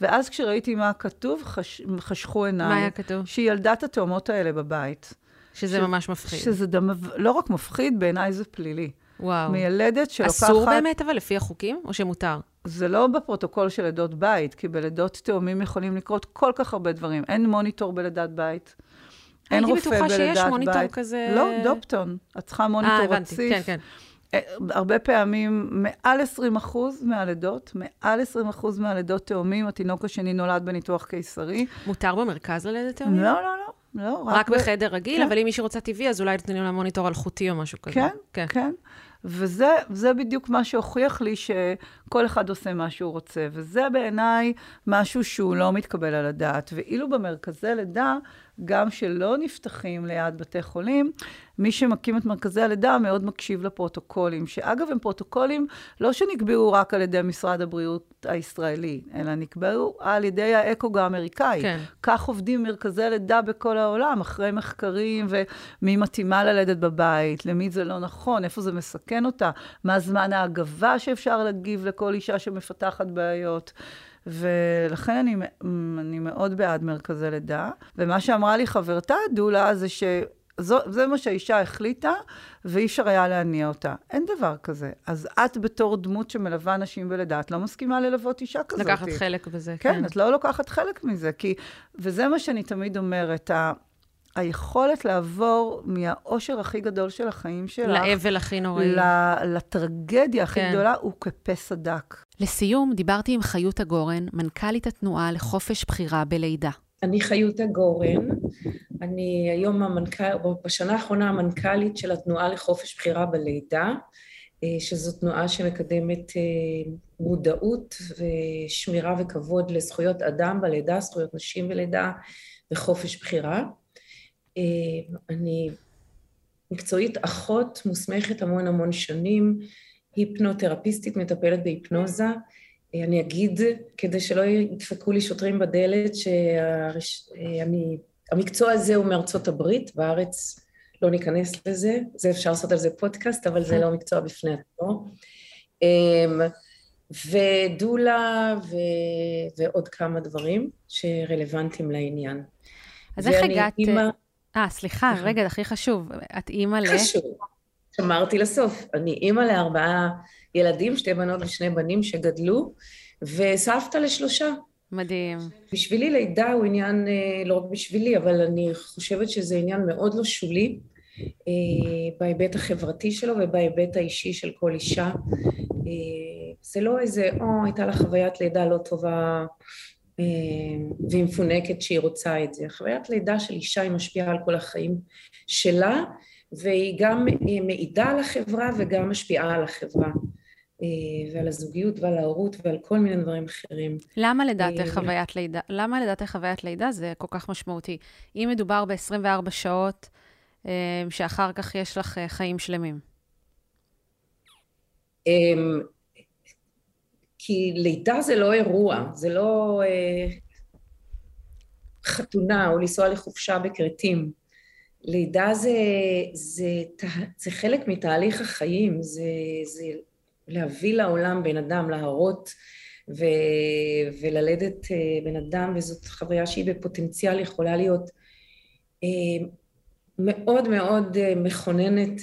ואז כשראיתי מה כתוב, חש, חשכו עיניי. מה היה כתוב? שהיא ילדה את התאומות האלה בבית. שזה ש... ממש מפחיד. שזה דם... לא רק מפחיד, בעיניי זה פלילי. וואו. מיילדת שלוקחת... אסור באמת, אבל לפי החוקים, או שמותר? זה לא בפרוטוקול של לידות בית, כי בלידות תאומים יכולים לקרות כל כך הרבה דברים. אין מוניטור בלידת בית. אין רופא בלידת בית. הייתי בטוחה שיש מוניטור כזה... לא, דופטון. את צריכה מוניטור רציף. אה, הבנתי, כן, כן. אה, הרבה פעמים, מעל 20 אחוז מהלידות, מעל 20 אחוז מהלידות תאומים, התינוק השני נולד בניתוח קיסרי. מותר במרכז ללדת תאומים? לא, לא, לא. לא, רק, רק בחדר רגיל, כן. אבל אם מישהי רוצה טבעי, אז אולי נותנים לה מוניטור אלחוטי או משהו כזה. כן, כן. כן. וזה בדיוק מה שהוכיח לי שכל אחד עושה מה שהוא רוצה. וזה בעיניי משהו שהוא לא מתקבל על הדעת. ואילו במרכזי לידה, גם שלא נפתחים ליד בתי חולים, מי שמקים את מרכזי הלידה מאוד מקשיב לפרוטוקולים, שאגב, הם פרוטוקולים לא שנקבעו רק על ידי משרד הבריאות הישראלי, אלא נקבעו על ידי האקוג האמריקאי. כן. כך עובדים מרכזי לידה בכל העולם, אחרי מחקרים ומי מתאימה ללדת בבית, למי זה לא נכון, איפה זה מסכן אותה, מה זמן ההגבה שאפשר להגיב לכל אישה שמפתחת בעיות. ולכן אני, אני מאוד בעד מרכזי לידה. ומה שאמרה לי חברתה דולה זה ש... זו, זה מה שהאישה החליטה, ואי אפשר היה להניע אותה. אין דבר כזה. אז את בתור דמות שמלווה נשים בלידה, את לא מסכימה ללוות אישה כזאת. לקחת חלק בזה, כן. כן, את לא לוקחת חלק מזה, כי... וזה מה שאני תמיד אומרת, ה... היכולת לעבור מהאושר הכי גדול של החיים שלך... לאבל הכי נוראי. לטרגדיה הכי כן. גדולה, הוא כפסע דק. לסיום, דיברתי עם חיות הגורן, מנכ"לית התנועה לחופש בחירה בלידה. אני חיותה גורן, אני היום המנכ"ל, בשנה האחרונה המנכ"לית של התנועה לחופש בחירה בלידה, אה, שזו תנועה שמקדמת אה, מודעות ושמירה וכבוד לזכויות אדם בלידה, זכויות נשים בלידה וחופש בחירה. אה, אני מקצועית אחות מוסמכת המון המון שנים, היפנותרפיסטית מטפלת בהיפנוזה. אני אגיד, כדי שלא ידפקו לי שוטרים בדלת, שהמקצוע הזה הוא מארצות הברית, בארץ לא ניכנס לזה, זה אפשר לעשות על זה פודקאסט, אבל זה לא מקצוע בפני עצמו. אמ, ודולה ו... ועוד כמה דברים שרלוונטיים לעניין. אז איך הגעת... אימא... אה, סליחה, רגע, הכי חשוב, את אימא ל... חשוב. שמרתי לסוף. אני אימא לארבעה ילדים, שתי בנות ושני בנים שגדלו, וסבתא לשלושה. מדהים. בשבילי לידה הוא עניין, אה, לא רק בשבילי, אבל אני חושבת שזה עניין מאוד לא שולי, אה, בהיבט החברתי שלו ובהיבט האישי של כל אישה. אה, זה לא איזה, או, הייתה לה חוויית לידה לא טובה והיא מפונקת שהיא רוצה את זה. חוויית לידה של אישה היא משפיעה על כל החיים שלה, והיא גם מעידה על החברה וגם משפיעה על החברה. אה, ועל הזוגיות ועל ההורות ועל כל מיני דברים אחרים. למה לדעתך אה, חוויית לידה, למה לדעתך חוויית לידה זה כל כך משמעותי? אם מדובר ב-24 שעות, אה, שאחר כך יש לך חיים שלמים. אמ, כי לידה זה לא אירוע, זה לא חתונה או לנסוע לחופשה בכרתים. לידה זה, זה, זה חלק מתהליך החיים, זה, זה להביא לעולם בן אדם, להרות ו, וללדת אה, בן אדם, וזאת חוויה שהיא בפוטנציאל יכולה להיות אה, מאוד מאוד אה, מכוננת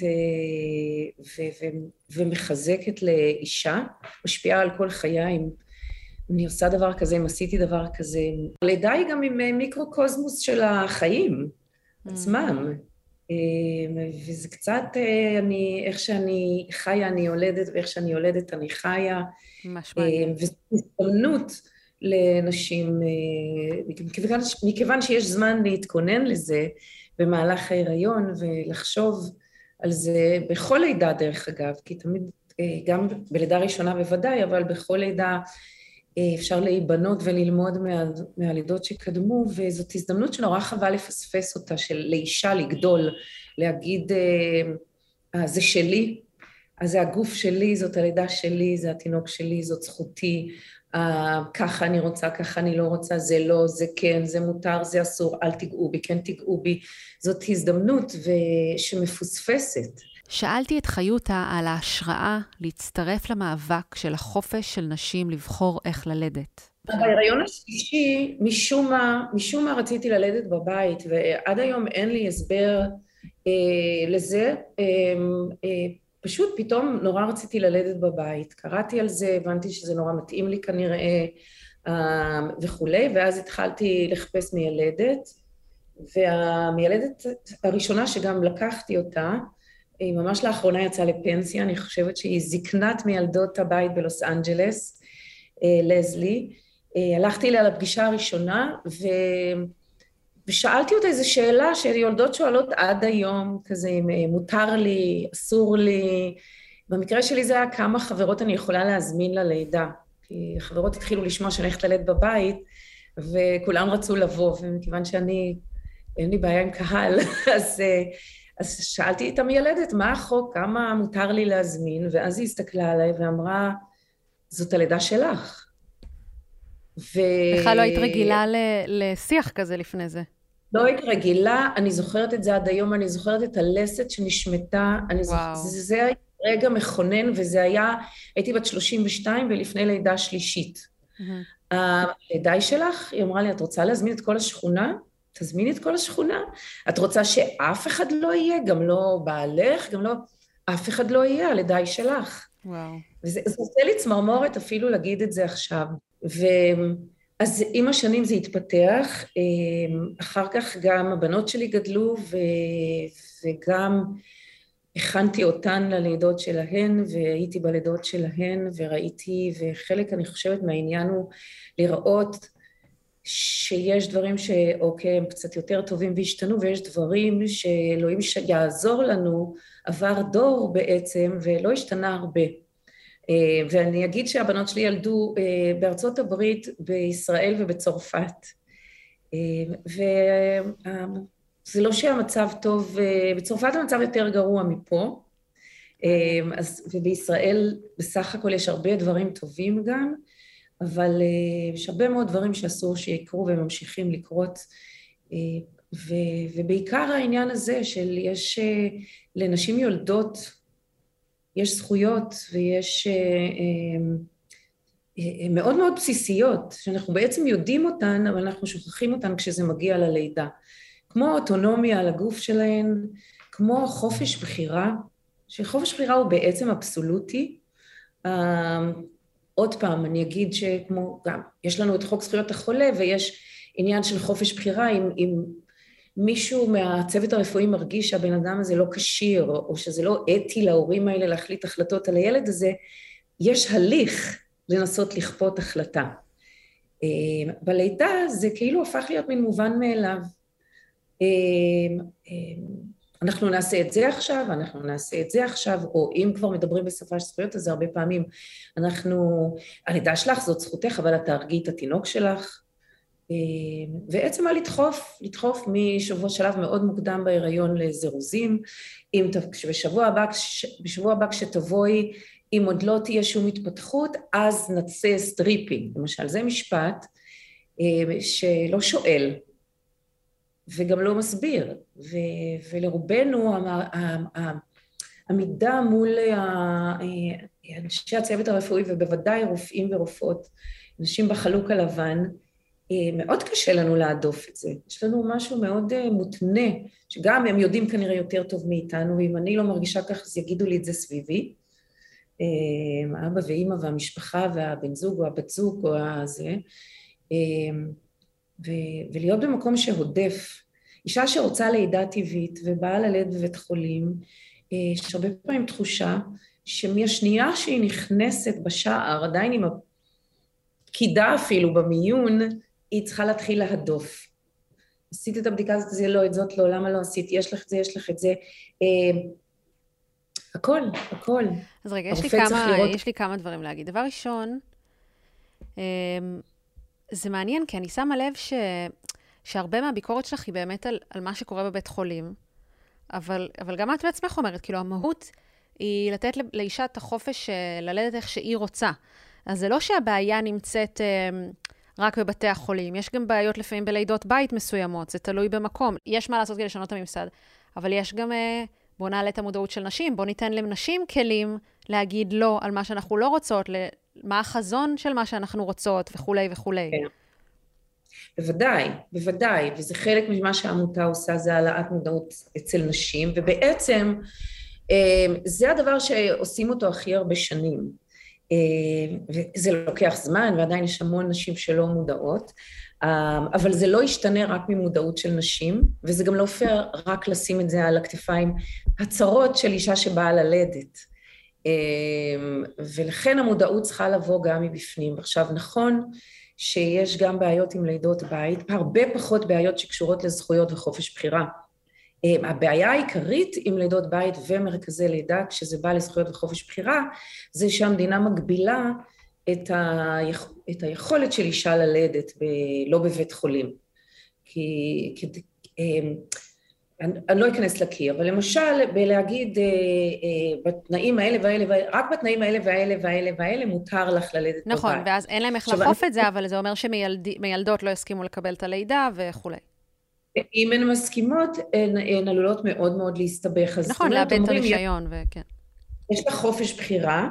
ו, ו, ומחזקת לאישה, משפיעה על כל חיי, אם אני עושה דבר כזה, אם עשיתי דבר כזה. הלידה היא גם עם מיקרוקוסמוס של החיים mm. עצמם. אמ, וזה קצת, אה, אני, איך שאני חיה אני יולדת, ואיך שאני יולדת אני חיה. ממש מעניין. אמ, וזו הזדמנות לנשים, אה, מכיוון, מכיוון שיש זמן להתכונן לזה במהלך ההיריון ולחשוב על זה בכל לידה דרך אגב, כי תמיד, אה, גם בלידה ראשונה בוודאי, אבל בכל לידה אפשר להיבנות וללמוד מה, מהלידות שקדמו, וזאת הזדמנות שנורא חבל לפספס אותה, של לאישה לגדול, להגיד, אה, זה שלי, אז זה הגוף שלי, זאת הלידה שלי, זה התינוק שלי, זאת זכותי, אה, ככה אני רוצה, ככה אני לא רוצה, זה לא, זה כן, זה מותר, זה אסור, אל תיגעו בי, כן תיגעו בי. זאת הזדמנות שמפוספסת. שאלתי את חיותה על ההשראה להצטרף למאבק של החופש של נשים לבחור איך ללדת. בהיריון השלישי, משום מה, משום מה רציתי ללדת בבית, ועד היום אין לי הסבר אה, לזה. אה, אה, פשוט פתאום נורא רציתי ללדת בבית. קראתי על זה, הבנתי שזה נורא מתאים לי כנראה אה, וכולי, ואז התחלתי לחפש מיילדת, והמיילדת הראשונה שגם לקחתי אותה, היא ממש לאחרונה יצאה לפנסיה, אני חושבת שהיא זקנת מילדות הבית בלוס אנג'לס, אה, לזלי. אה, הלכתי אליה לפגישה הראשונה, ו... ושאלתי אותה איזו שאלה שיולדות שואלות עד היום, כזה אם אה, מותר לי, אסור לי. במקרה שלי זה היה כמה חברות אני יכולה להזמין ללידה. כי חברות התחילו לשמוע שאני הולכת ללדת בבית, וכולם רצו לבוא, ומכיוון שאני, אין לי בעיה עם קהל, אז אז שאלתי את המיילדת, מה החוק, כמה מותר לי להזמין, ואז היא הסתכלה עליי ואמרה, זאת הלידה שלך. ו... בכלל לא היית רגילה לשיח כזה לפני זה. לא היית רגילה, אני זוכרת את זה עד היום, אני זוכרת את הלסת שנשמטה, אני זוכרת, זה, זה היה רגע מכונן, וזה היה, הייתי בת 32 ולפני לידה שלישית. Mm-hmm. הלידה היא שלך? היא אמרה לי, את רוצה להזמין את כל השכונה? תזמיני את כל השכונה. את רוצה שאף אחד לא יהיה, גם לא בעלך, גם לא... אף אחד לא יהיה, הלידה היא שלך. וואו. וזה עושה לי צמרמורת אפילו להגיד את זה עכשיו. ואז עם השנים זה התפתח, אמ, אחר כך גם הבנות שלי גדלו ו... וגם הכנתי אותן ללידות שלהן והייתי בלידות שלהן וראיתי, וחלק אני חושבת מהעניין הוא לראות שיש דברים שאוקיי, הם קצת יותר טובים והשתנו, ויש דברים שאלוהים יעזור לנו, עבר דור בעצם, ולא השתנה הרבה. אה, ואני אגיד שהבנות שלי ילדו אה, בארצות הברית, בישראל ובצרפת. אה, וזה לא שהמצב טוב, בצרפת המצב יותר גרוע מפה, אז, ובישראל בסך הכל יש הרבה דברים טובים גם, אבל יש הרבה מאוד דברים שאסור שיקרו וממשיכים לקרות, ו, ובעיקר העניין הזה של יש לנשים יולדות יש זכויות ויש אה, אה, אה, מאוד מאוד בסיסיות, שאנחנו בעצם יודעים אותן, אבל אנחנו שוכחים אותן כשזה מגיע ללידה. כמו אוטונומיה על הגוף שלהן, כמו חופש בחירה, שחופש בחירה הוא בעצם אבסולוטי. עוד פעם, אני אגיד שכמו גם, יש לנו את חוק זכויות החולה ויש עניין של חופש בחירה, אם, אם מישהו מהצוות הרפואי מרגיש שהבן אדם הזה לא כשיר, או שזה לא אתי להורים האלה להחליט החלטות על הילד הזה, יש הליך לנסות לכפות החלטה. אה, בלידה זה כאילו הפך להיות מין מובן מאליו. אנחנו נעשה את זה עכשיו, אנחנו נעשה את זה עכשיו, או אם כבר מדברים בשפה של זכויות, אז הרבה פעמים. אנחנו, הלידה שלך זאת זכותך, אבל את תהרגי את התינוק שלך, אה, ועצם מה לדחוף, לדחוף משבוע שלב מאוד מוקדם בהיריון לזירוזים, אם בשבוע הבא, בשבוע הבא כשתבואי, אם עוד לא תהיה שום התפתחות, אז נעשה stripping, למשל, זה משפט אה, שלא שואל וגם לא מסביר, ו, ולרובנו העמידה מול אנשי הצוות הרפואי ובוודאי רופאים ורופאות, אנשים בחלוק הלבן, אה, מאוד קשה לנו להדוף את זה. יש לנו משהו מאוד אה, מותנה, שגם הם יודעים כנראה יותר טוב מאיתנו, ואם אני לא מרגישה כך, אז יגידו לי את זה סביבי. אה, אבא ואימא והמשפחה והבן זוג או הבת זוג או הזה. ולהיות במקום שהודף. אישה שרוצה לידה טבעית ובאה ללדת בבית חולים, יש הרבה פעמים תחושה שמהשנייה שהיא נכנסת בשער, עדיין עם הפקידה אפילו במיון, היא צריכה להתחיל להדוף. עשית את הבדיקה הזאת, זה לא, את זאת לא, למה לא עשית, יש לך את זה, יש לך את זה. אה, הכל, הכל. אז רגע, יש לי, כמה, לראות... יש לי כמה דברים להגיד. דבר ראשון, אה, זה מעניין, כי אני שמה לב ש, שהרבה מהביקורת שלך היא באמת על, על מה שקורה בבית חולים, אבל, אבל גם את בעצמך אומרת, כאילו, המהות היא לתת לאישה את החופש אה, ללדת איך שהיא רוצה. אז זה לא שהבעיה נמצאת... רק בבתי החולים. יש גם בעיות לפעמים בלידות בית מסוימות, זה תלוי במקום. יש מה לעשות כדי לשנות את הממסד, אבל יש גם, אה, בואו נעלה את המודעות של נשים, בואו ניתן לנשים כלים להגיד לא על מה שאנחנו לא רוצות, מה החזון של מה שאנחנו רוצות וכולי וכולי. כן. בוודאי, בוודאי, וזה חלק ממה שהעמותה עושה, זה העלאת מודעות אצל נשים, ובעצם אה, זה הדבר שעושים אותו הכי הרבה שנים. אה, וזה לוקח זמן ועדיין יש המון נשים שלא מודעות, אה, אבל זה לא ישתנה רק ממודעות של נשים, וזה גם לא פייר רק לשים את זה על הכתפיים הצרות של אישה שבאה ללדת. אה, ולכן המודעות צריכה לבוא גם מבפנים. עכשיו, נכון שיש גם בעיות עם לידות בית, הרבה פחות בעיות שקשורות לזכויות וחופש בחירה. אמ, הבעיה העיקרית עם לידות בית ומרכזי לידה, כשזה בא לזכויות וחופש בחירה, זה שהמדינה מגבילה את, היכ... את היכולת של אישה ללדת ב... לא בבית חולים. כי, כי אמ, אני, אני לא אכנס לקיר, אבל למשל בלהגיד אה, אה, בתנאים האלה והאלה, רק בתנאים האלה והאלה והאלה והאלה מותר לך ללדת נכון, בבית. נכון, ואז אין להם איך לאכוף את זה, אבל זה אומר שמילדות לא יסכימו לקבל את הלידה וכולי. אם הן מסכימות, הן, הן עלולות מאוד מאוד להסתבך. נכון, לאבד את הרישיון, וכן. יש לך חופש בחירה,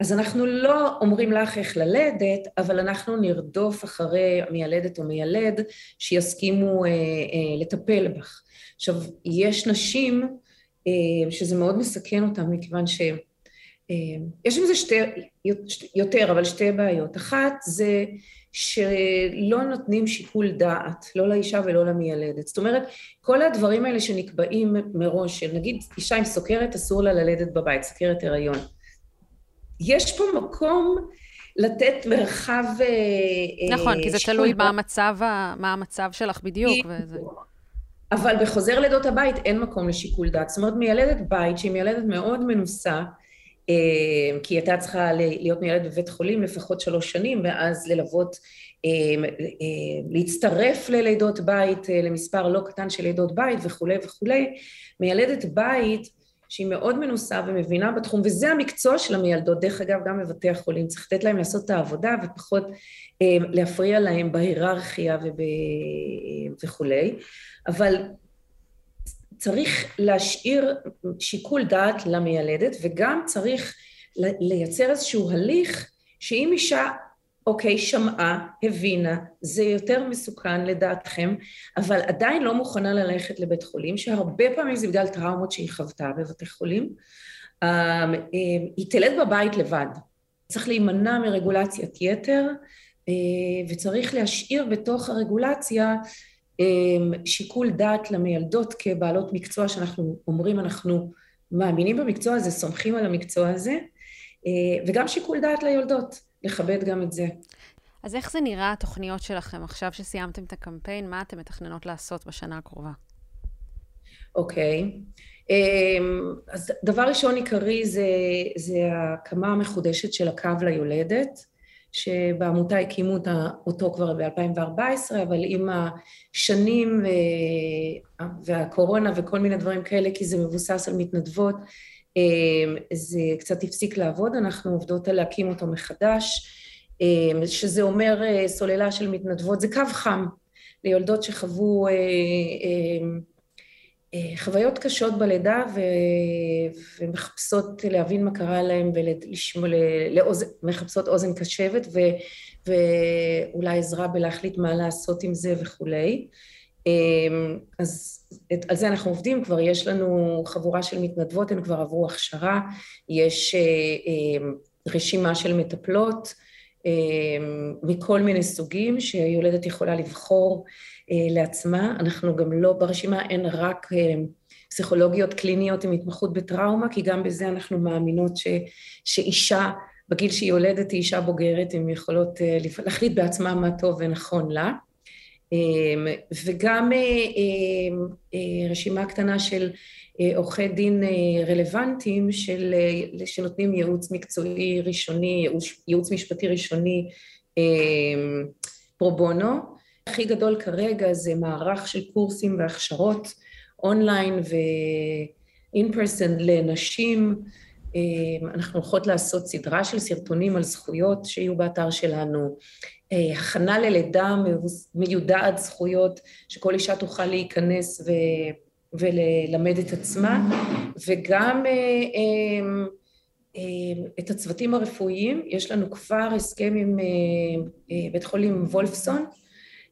אז אנחנו לא אומרים לך איך ללדת, אבל אנחנו נרדוף אחרי מיילדת או מיילד שיסכימו אה, אה, לטפל בך. עכשיו, יש נשים אה, שזה מאוד מסכן אותן, מכיוון ש... אה, יש עם זה שתי, יותר, אבל שתי בעיות. אחת זה שלא נותנים שיקול דעת, לא לאישה ולא למיילדת. זאת אומרת, כל הדברים האלה שנקבעים מראש, שנגיד אישה עם סוכרת אסור לה ללדת בבית, סוכרת הריון. יש פה מקום לתת מרחב נכון, כי זה תלוי מה המצב, מה המצב שלך בדיוק. וזה... אבל בחוזר לידות הבית אין מקום לשיקול דעת. זאת אומרת, מיילדת בית שהיא מיילדת מאוד מנוסה, אה, כי היא הייתה צריכה להיות מיילדת בבית חולים לפחות שלוש שנים, ואז ללוות, אה, אה, להצטרף ללידות בית, למספר לא קטן של לידות בית וכולי וכולי. מיילדת בית שהיא מאוד מנוסה ומבינה בתחום, וזה המקצוע של המיילדות, דרך אגב, גם בבתי החולים, צריך לתת להם לעשות את העבודה ופחות להפריע להם בהיררכיה וב... וכולי. אבל צריך להשאיר שיקול דעת למיילדת וגם צריך לייצר איזשהו הליך שאם אישה אוקיי, שמעה, הבינה, זה יותר מסוכן לדעתכם, אבל עדיין לא מוכנה ללכת לבית חולים, שהרבה פעמים זה בגלל טראומות שהיא חוותה בבתי חולים, אמ, אמ, היא תלד בבית לבד. צריך להימנע מרגולציית יתר, אה, וצריך להשאיר בתוך הרגולציה אמ, שיקול דעת למיילדות כבעלות מקצוע שאנחנו אומרים אנחנו מאמינים במקצוע הזה, סומכים על המקצוע הזה, וגם שיקול דעת ליולדות, לכבד גם את זה. אז איך זה נראה התוכניות שלכם עכשיו שסיימתם את הקמפיין? מה אתם מתכננות לעשות בשנה הקרובה? אוקיי. אמ, אז דבר ראשון עיקרי זה, זה הקמה המחודשת של הקו ליולדת. שבעמותה הקימו אותו כבר ב-2014, אבל עם השנים אה, והקורונה וכל מיני דברים כאלה, כי זה מבוסס על מתנדבות, זה קצת הפסיק לעבוד, אנחנו עובדות על להקים אותו מחדש, אה, שזה אומר סוללה של מתנדבות, זה קו חם ליולדות שחוו אה, חוויות קשות בלידה ו... ומחפשות להבין מה קרה להם ומחפשות אוזן קשבת ו... ואולי עזרה בלהחליט מה לעשות עם זה וכולי. אמ, אז את, על זה אנחנו עובדים, כבר יש לנו חבורה של מתנדבות, הן כבר עברו הכשרה, יש אה, אמ, רשימה של מטפלות אמ, מכל מיני סוגים שהיולדת יכולה לבחור אה, לעצמה. אנחנו גם לא, ברשימה אין רק אה, פסיכולוגיות קליניות עם התמחות בטראומה, כי גם בזה אנחנו מאמינות ש, שאישה בגיל שהיא יולדת היא אישה בוגרת, הן יכולות להחליט בעצמה מה טוב ונכון לה. וגם רשימה קטנה של עורכי דין רלוונטיים של, שנותנים ייעוץ מקצועי ראשוני, ייעוץ, משפטי ראשוני פרו בונו, הכי גדול כרגע זה מערך של קורסים והכשרות אונליין ו-in person לנשים. אה, אנחנו הולכות לעשות סדרה של סרטונים על זכויות שיהיו באתר שלנו, אה, הכנה ללידה מיודעת זכויות, שכל אישה תוכל להיכנס ו... וללמד את עצמה, וגם אה, את הצוותים הרפואיים, יש לנו כבר הסכם עם בית חולים וולפסון,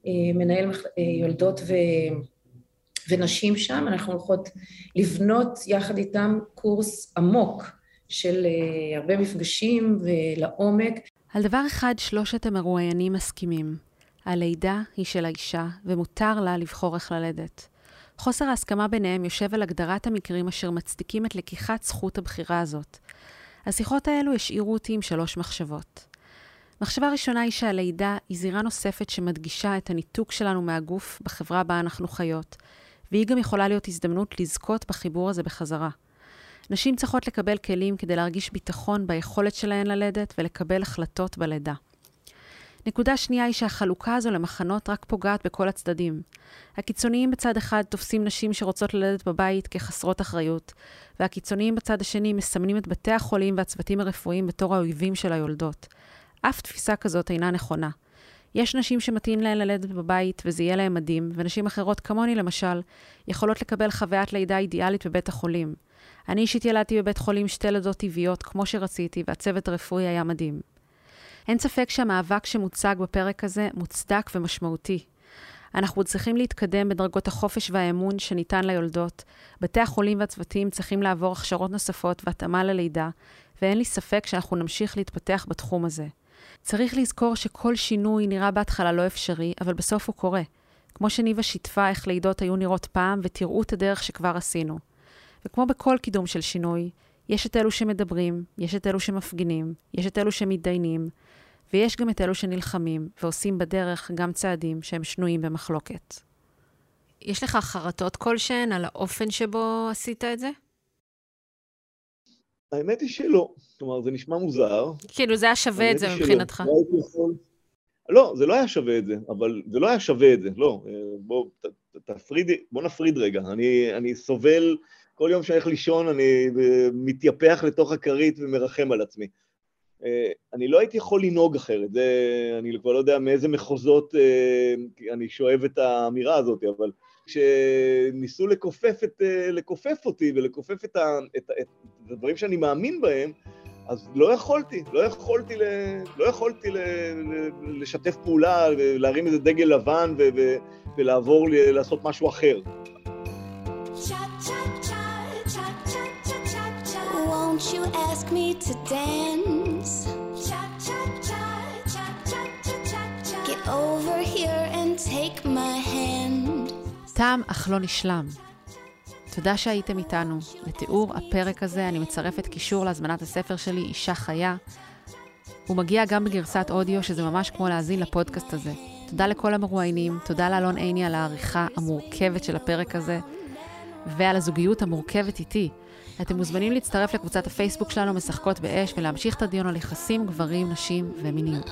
אה, מנהל אה, יולדות ו... ונשים שם, אנחנו הולכות לבנות יחד איתם קורס עמוק של אה, הרבה מפגשים ולעומק. על דבר אחד שלושת המרואיינים מסכימים. הלידה היא של האישה, ומותר לה לבחור איך ללדת. חוסר ההסכמה ביניהם יושב על הגדרת המקרים אשר מצדיקים את לקיחת זכות הבחירה הזאת. השיחות האלו השאירו אותי עם שלוש מחשבות. מחשבה ראשונה היא שהלידה היא זירה נוספת שמדגישה את הניתוק שלנו מהגוף בחברה בה אנחנו חיות, והיא גם יכולה להיות הזדמנות לזכות בחיבור הזה בחזרה. נשים צריכות לקבל כלים כדי להרגיש ביטחון ביכולת שלהן ללדת ולקבל החלטות בלידה. נקודה שנייה היא שהחלוקה הזו למחנות רק פוגעת בכל הצדדים. הקיצוניים בצד אחד תופסים נשים שרוצות ללדת בבית כחסרות אחריות, והקיצוניים בצד השני מסמנים את בתי החולים והצוותים הרפואיים בתור האויבים של היולדות. אף תפיסה כזאת אינה נכונה. יש נשים שמתאים להן ללדת בבית וזה יהיה להן מדהים, ונשים אחרות, כמוני למשל, יכולות לקבל חוויית לידה אידיאלית בבית החולים. אני אישית ילדתי בבית חולים שתי לידות טבעיות כמו שרציתי, והצוות הרפואי היה מדהים. אין ספק שהמאבק שמוצג בפרק הזה מוצדק ומשמעותי. אנחנו צריכים להתקדם בדרגות החופש והאמון שניתן ליולדות. בתי החולים והצוותים צריכים לעבור הכשרות נוספות והתאמה ללידה, ואין לי ספק שאנחנו נמשיך להתפתח בתחום הזה. צריך לזכור שכל שינוי נראה בהתחלה לא אפשרי, אבל בסוף הוא קורה. כמו שניבה שיתפה איך לידות היו נראות פעם, ותראו את הדרך שכבר עשינו. וכמו בכל קידום של שינוי, יש את אלו שמדברים, יש את אלו שמפגינים, יש את אלו שמתדיינים, ויש גם את אלו שנלחמים ועושים בדרך גם צעדים שהם שנויים במחלוקת. יש לך חרטות כלשהן על האופן שבו עשית את זה? האמת היא שלא. כלומר, זה נשמע מוזר. כאילו, זה היה שווה את זה מבחינתך. לא, לא, זה לא היה שווה את זה, אבל זה לא היה שווה את זה, לא. בוא, ת, תפריד, בוא נפריד רגע. אני, אני סובל, כל יום שאני הולך לישון, אני מתייפח לתוך הכרית ומרחם על עצמי. אני לא הייתי יכול לנהוג אחרת, זה, אני כבר לא יודע מאיזה מחוזות אני שואב את האמירה הזאת, אבל כשניסו לכופף, את, לכופף אותי ולכופף את, ה, את, את, את הדברים שאני מאמין בהם, אז לא יכולתי, לא יכולתי, ל, לא יכולתי ל, ל, לשתף פעולה, להרים איזה דגל לבן ו, ו, ולעבור לעשות משהו אחר. Won't you ask me to dance? Get over here and take my hand. תם אך לא נשלם. תודה שהייתם איתנו. לתיאור הפרק הזה אני מצרפת קישור להזמנת הספר שלי, אישה חיה. הוא מגיע גם בגרסת אודיו, שזה ממש כמו להאזין לפודקאסט הזה. תודה לכל המרואיינים, תודה לאלון עיני על העריכה המורכבת של הפרק הזה, ועל הזוגיות המורכבת איתי. אתם מוזמנים להצטרף לקבוצת הפייסבוק שלנו, משחקות באש, ולהמשיך את הדיון על יחסים, גברים, נשים ומיניות.